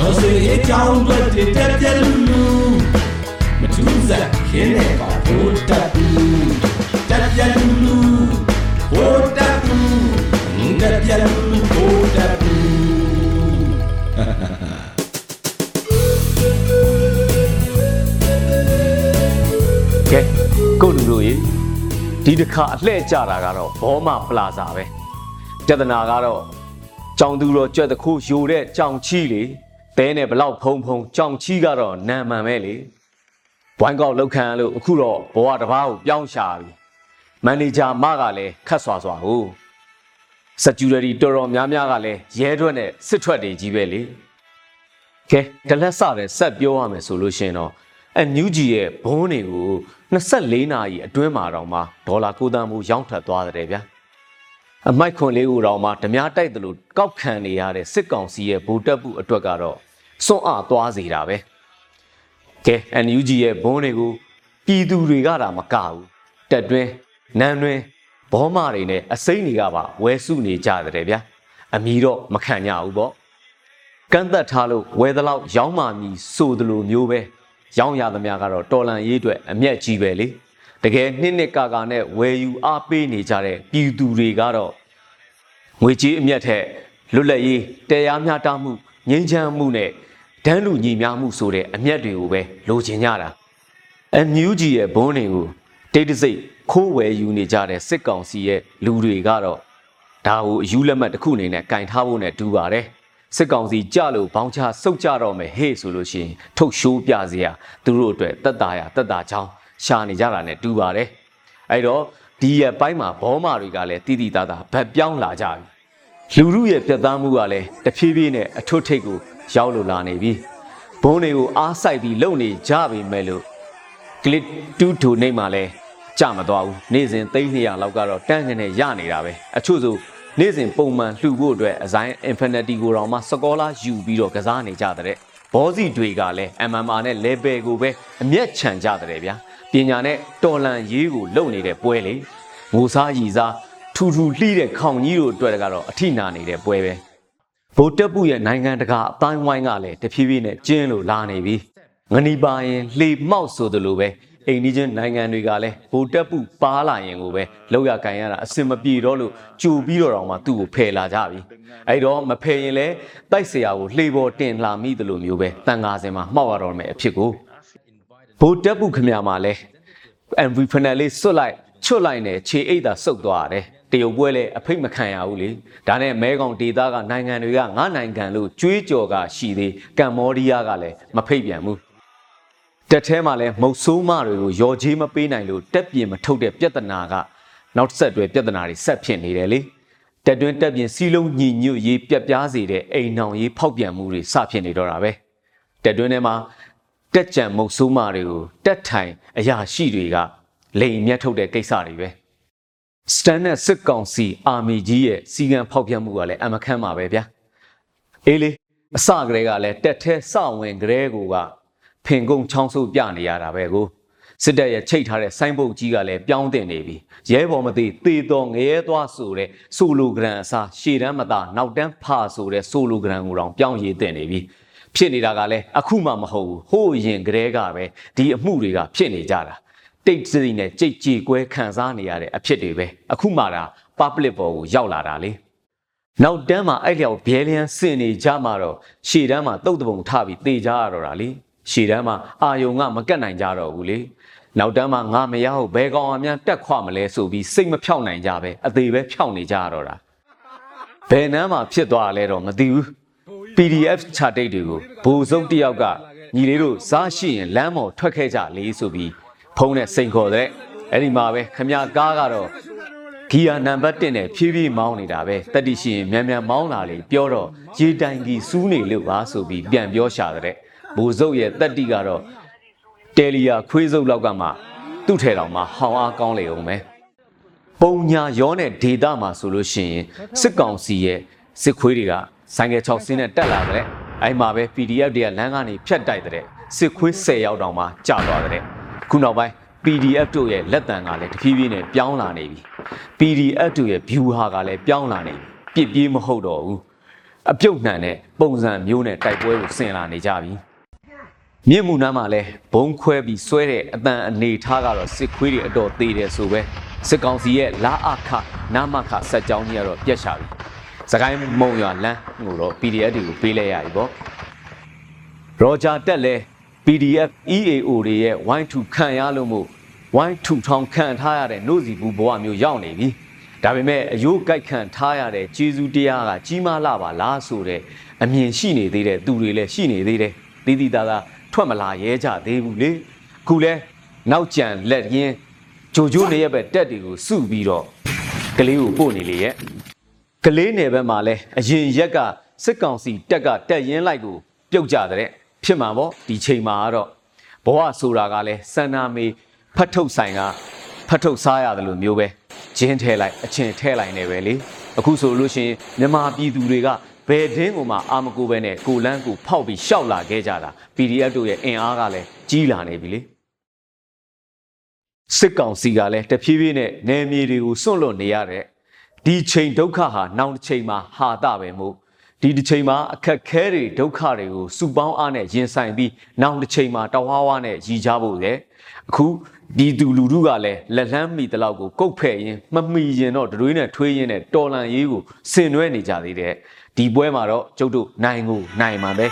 တော်စေအကြောင်းတွေတက်ပြက်လူလူမထူးစားခင်းနေပါဘိုးတက်ဘူးတက်ပြက်လူလူဘိုးတက်ဘူးတက်ပြက်လူလူဘိုးတက်ဘူးကဲကိုလူတို့ရေဒီတစ်ခါအလှဲ့ကြတာကတော့ဘောမပလာဇာပဲပြဿနာကတော့ကြောင်သူတော်ကြွက်တခုယိုတဲ့ကြောင်ချီလေ တဲနဲ့ဘလောက်ဖုံဖုံကြောင်ချီကတော့နာမှန်ပဲလေဘွိုင်းကောက်လောက်ခံရလို့အခုတော့ဘဝတစ်ပါးကိုပြောင်းရှာပြီမန်နေဂျာမကလည်းခတ်ဆွာဆွာကိုစကျူရတီတော်တော်များများကလည်းရဲထွက်နဲ့စစ်ထွက်တွေကြီးပဲလေကဲတလက်စတဲ့ဆက်ပြောရမယ်ဆိုလို့ရှရင်တော့အန်ယူဂျီရဲ့ဘုန်းတွေကို24နာရီအတွင်းမှာတော့မှဒေါ်လာ9သန်းမှုရောင်းထွက်သွားတယ်ဗျာအမိုက်ခွန်လေးကိုတော့မှဓမြတိုက်တယ်လို့ကောက်ခံနေရတဲ့စစ်ကောင်စီရဲ့ဘူတက်မှုအတွက်ကတော့ စွန့်အားသွားစေတာပဲကဲအန်ယူဂျီရဲ့ဘုန်းတွေကိုပြည်သူတွေကတာမကဘူးတက်တွင်းနန်းတွင်းဘောမတွေနဲ့အစိမ့်တွေကပါဝဲစုနေကြတယ်ဗျာအမီတော့မခံကြဘူးပေါ့ကန့်သက်ထားလို့ဝယ်သလောက်ရောင်းမှမည်ဆိုသလိုမျိုးပဲရောင်းရသမျှကတော့တော်လန်ရေးအတွက်အမျက်ကြီးပဲလေတကယ်နှစ်နှစ်ကာကာနဲ့ဝယ်ယူအားပေးနေကြတဲ့ပြည်သူတွေကတော့ငွေကြေးအမျက်ထက်လွတ်လပ်ရေးတရားမျှတမှုငြိမ်းချမ်းမှုနဲ့ ဒန်းလူညီမျှမှုဆိုတဲ့အမျက်တွေကိုပဲလိုချင်ကြတာအန်ယူဂျီရဲ့ဘုန်းတွေကိုတိတ်တဆိတ်ခိုးဝယ်ယူနေကြတဲ့စစ်ကောင်စီရဲ့လူတွေကတော့ဒါကိုအယူလက်မှတ်တစ်ခုအနေနဲ့ကင်ထားဖို့နဲ့တူပါတယ်စစ်ကောင်စီကြလို့ဘောင်းချစုတ်ကြတော့မယ်ဟေ့ဆိုလို့ရှိရင်ထုတ်ရှိုးပြစရာသူတို့အတွက်တက်တာရတက်တာချောင်းရှာနေကြတာနဲ့တူပါတယ်အဲ့တော့ဒီရဲ့ပိုင်းမှာဘောမာတွေကလည်းတိတိတသားဗတ်ပြောင်းလာကြပြီလူမှုရဲ့ပြတ်သားမှုကလည်းတဖြည်းဖြည်းနဲ့အထွတ်ထိပ်ကို ရောက်လို့လာနေပြီဘုန်းတွေကိုအားဆိုင်ပြီးလုံနေကြပြီမဲ့လို့ကလစ်တူးထိုနေမှလဲကြမသွားဘူးနေ့စဉ်300လောက်ကတော့တန်းကနေရနေတာပဲအချို့ဆိုနေ့စဉ်ပုံမှန်လှူဖို့အတွက်အဆိုင် Infinity ကိုတော့မှစကောလာယူပြီးတော့ကစားနေကြတဲ့ဘောစီတွေကလည်း MMR နဲ့ level ကိုပဲအမျက်ခြံကြတဲ့ဗျာပညာနဲ့တော်လန်ရေးကိုလုံနေတဲ့ပွဲလေငိုစားရီစားထူထူလှီးတဲ့ခေါင်ကြီးတို့အတွက်ကတော့အထိနာနေတဲ့ပွဲပဲ ဗိုလ်တပ်ပုရဲ့နိုင်ငံတကာအတိုင်းဝိုင်းကလည်းတဖြည်းဖြည်းနဲ့ကျင်းလို့လာနေပြီငနီပါရင်လှေမောက်ဆိုသလိုပဲအိန္ဒိချင်းနိုင်ငံတွေကလည်းဗိုလ်တပ်ပုပါလာရင်ကိုပဲလောက်ရကန်ရတာအစင်မပြေတော့လို့ကြိုပြီးတော့တောင်မှသူ့ကိုဖယ်လာကြပြီအဲ့တော့မဖယ်ရင်လည်းတိုက်ဆရာကိုလှေပေါ်တင်လာမိသလိုမျိုးပဲတန်ငါစင်မှာမှောက်ရတော့မယ်အဖြစ်ကိုဗိုလ်တပ်ပုခမရမှာလဲ MV ဖနယ်လေးစွတ်လိုက်ချွတ်လိုက်နဲ့ခြေအိတ်သာဆုတ်သွားရတယ် တရုတ်ပွဲလည်းအဖိတ်မခံရဘူးလေဒါနဲ့မဲကောင်ဒေသကနိုင်ငံတွေကငါနိုင်ငံလို့ကြွေးကြော်ကရှိသေးကမ္ဘောဒီးယားကလည်းမဖိတ်ပြန်ဘူးတက်ထဲမှာလည်းမုတ်ဆိုးမတွေကိုရော်ကြီးမပေးနိုင်လို့တက်ပြင်မထုတ်တဲ့ပြဿနာကနောက်ဆက်တွဲပြဿနာတွေဆက်ဖြစ်နေတယ်လေတက်တွင်းတက်ပြင်စီလုံးညီညွတ်ရေးပြက်ပြားစေတဲ့အိမ်နောင်ရေးဖောက်ပြန်မှုတွေစဖြစ်နေတော့တာပဲတက်တွင်းထဲမှာတက်ကြံမုတ်ဆိုးမတွေကိုတက်ထိုင်အရာရှိတွေကလိန်မြတ်ထုတ်တဲ့ကိစ္စတွေပဲ စတန်နဲ့စစ်ကောင်စီအာမီကြီးရဲ့စီကံဖောက်ပြန်မှုကလည်းအမခန့်ပါပဲဗျာအေးလေအစကတည်းကလည်းတက်ထဲစဝင်ကလေးကိုကဖင်ကုန်းချောင်းဆုပ်ပြနေရတာပဲကိုစစ်တပ်ရဲ့ချိတ်ထားတဲ့ဆိုင်းဘုတ်ကြီးကလည်းပြောင်းတင်နေပြီရဲဘော်မသိသေတော်ငရဲသွားဆိုတဲ့ဆိုလိုဂရန်အစားရှေ့တန်းမသားနောက်တန်းဖာဆိုတဲ့ဆိုလိုဂရန်ကိုတော့ပြောင်းရည်တင်နေပြီဖြစ်နေတာကလည်းအခုမှမဟုတ်ဘူးဟိုးရင်ကလေးကပဲဒီအမှုတွေကဖြစ်နေကြတာ တိတ်စိနဲ့ကြိတ်ကြေကွဲခံစားနေရတဲ့အဖြစ်တွေပဲအခုမှဒါ public ဘော်ကိုရောက်လာတာလေနောက်တန်းမှာအဲ့လျောက်ဘဲလျန်းစင်နေကြမှာတော့ရှေ့တန်းမှာတုတ်တပုံထပြီးတေကြရတော့တာလေရှေ့တန်းမှာအာယုံကမကတ်နိုင်ကြတော့ဘူးလေနောက်တန်းမှာငါမရဟုတ်ဘဲကောင်အမြန်တက်ခွမလဲဆိုပြီးစိတ်မဖြောက်နိုင်ကြပဲအသေးပဲဖြောက်နေကြရတော့တာဘယ်နန်းမှာဖြစ်သွားလဲတော့မသိဘူး PDF ချတိတ်တွေကိုဘူစုံတယောက်ကညီလေးတို့စားရှိရင်လမ်းပေါ်ထွက်ခဲ့ကြလေဆိုပြီး ဖုံးနဲ့စိန်ခေါ်တဲ့အဲ့ဒီမှာပဲခမကားကတော့ဂီယာနံပါတ်1နဲ့ဖြည်းဖြည်းမောင်းနေတာပဲတက်တိရှိရင်မြန်မြန်မောင်းလာလေပြောတော့ရေတိုင်ကြီးစူးနေလို့ပါဆိုပြီးပြန်ပြောရှာတဲ့ဘူစုပ်ရဲ့တက်တိကတော့တယ်လီယာခွေးစုပ်လောက်ကမှသူ့ထဲတော်မှာဟောင်းအားကောင်းလေအောင်ပဲပုံညာရောနဲ့ဒေတာမှာဆိုလို့ရှိရင်စစ်ကောင်စီရဲ့စစ်ခွေးတွေကဆိုင်ကယ်6ဆင်းနဲ့တက်လာတဲ့အဲ့မှာပဲ PDF တွေကလမ်းကနေဖြတ်တိုက်တဲ့စစ်ခွေး10ရောက်တောင်မှကြာသွားတဲ့ ခုနောက်ပိုင်း PDF တို့ရဲ့လက်တံကလည်းတဖြည်းဖြည်းနဲ့ပြောင်းလာနေပြီ PDF တို့ရဲ့ view ဟာကလည်းပြောင်းလာနေပြီပြစ်ပြေးမဟုတ်တော့ဘူးအပြုတ်နှံတဲ့ပုံစံမျိုးနဲ့တိုက်ပွဲကိုဆင်လာနေကြပြီမြင့်မှုနားမှာလဲဘုံခွဲပြီးဆွဲတဲ့အတန်အနေထားကတော့စစ်ခွေးတွေအတော်သေးတယ်ဆိုပဲစစ်ကောင်စီရဲ့လာအခနာမခစက်ကြောင်းကြီးကတော့ပြက်ရှာပြီစကိုင်းမုံရွာလမ်းကိုတော့ PDF တွေကိုပေးလိုက်ရပြီပေါ့ရောဂျာတက်လဲ PDF EAO တွေရဲ့ Y2 ခံရလို့မို့ Y2 ထောင်ခံထားရတဲ့နှုတ်စီဘူးဘဝမျိုးရောက်နေပြီဒါပေမဲ့အယိုးကြိုက်ခံထားရတဲ့ဂျေဇူးတရားကကြီးမားလာပါလားဆိုတဲ့အမြင်ရှိနေသေးတဲ့သူတွေလည်းရှိနေသေးတယ်တည်တည်သားသားထွက်မလာရဲကြသေးဘူးလေအခုလဲနောက်ကြံလက်ရင်းဂျိုဂျိုနေရဲ့ပဲတက်တွေကိုစုပြီးတော့ကလေးကိုပို့နေလေရဲ့ကလေးနယ်ဘက်မှာလဲအရင်ရက်ကစစ်ကောင်စီတက်ကတက်ရင်လိုက်ကိုပြုတ်ကြတဲ့ ဖြစ်မှာပေါ့ဒီချိန်မှာကတော့ဘဝဆိုတာကလဲစန္နာမေဖတ်ထုတ်ဆိုင်ကဖတ်ထုတ်စားရတယ်လို့မျိုးပဲဂျင်းထဲလိုက်အချင်းထဲလိုက်နေပဲလေအခုဆိုလို့ရှိရင်မြန်မာပြည်သူတွေကဘယ်တင်းကိုမှအာမကိုပဲနဲ့ကိုလန်းကိုဖောက်ပြီးရှောက်လာခဲ့ကြတာ PDF တို့ရဲ့အင်အားကလည်းကြီးလာနေပြီလေစစ်ကောင်စီကလည်းတဖြည်းဖြည်းနဲ့နယ်မြေတွေကိုစွန့်လွတ်နေရတဲ့ဒီချိန်ဒုက္ခဟာနောက်တစ်ချိန်မှာဟာတာပဲမို့ ဒီတစ်ချိန်မှာအခက်ခဲတွေဒုက္ခတွေကိုစုပေါင်းအားနဲ့ရင်ဆိုင်ပြီးနောက်တစ်ချိန်မှာတဝါဝါနဲ့ရည်ကြဖို့လေအခုဒီသူလူထုကလည်းလက်လန်းမိတလောက်ကိုကုတ်ဖဲ့ရင်မမီရင်တော့တွေးနဲ့ထွေးရင်နဲ့တော်လန်ရေးကိုဆင်နွှဲနေကြသေးတဲ့ဒီပွဲမှာတော့ကျုပ်တို့နိုင်ကိုနိုင်မှာပဲ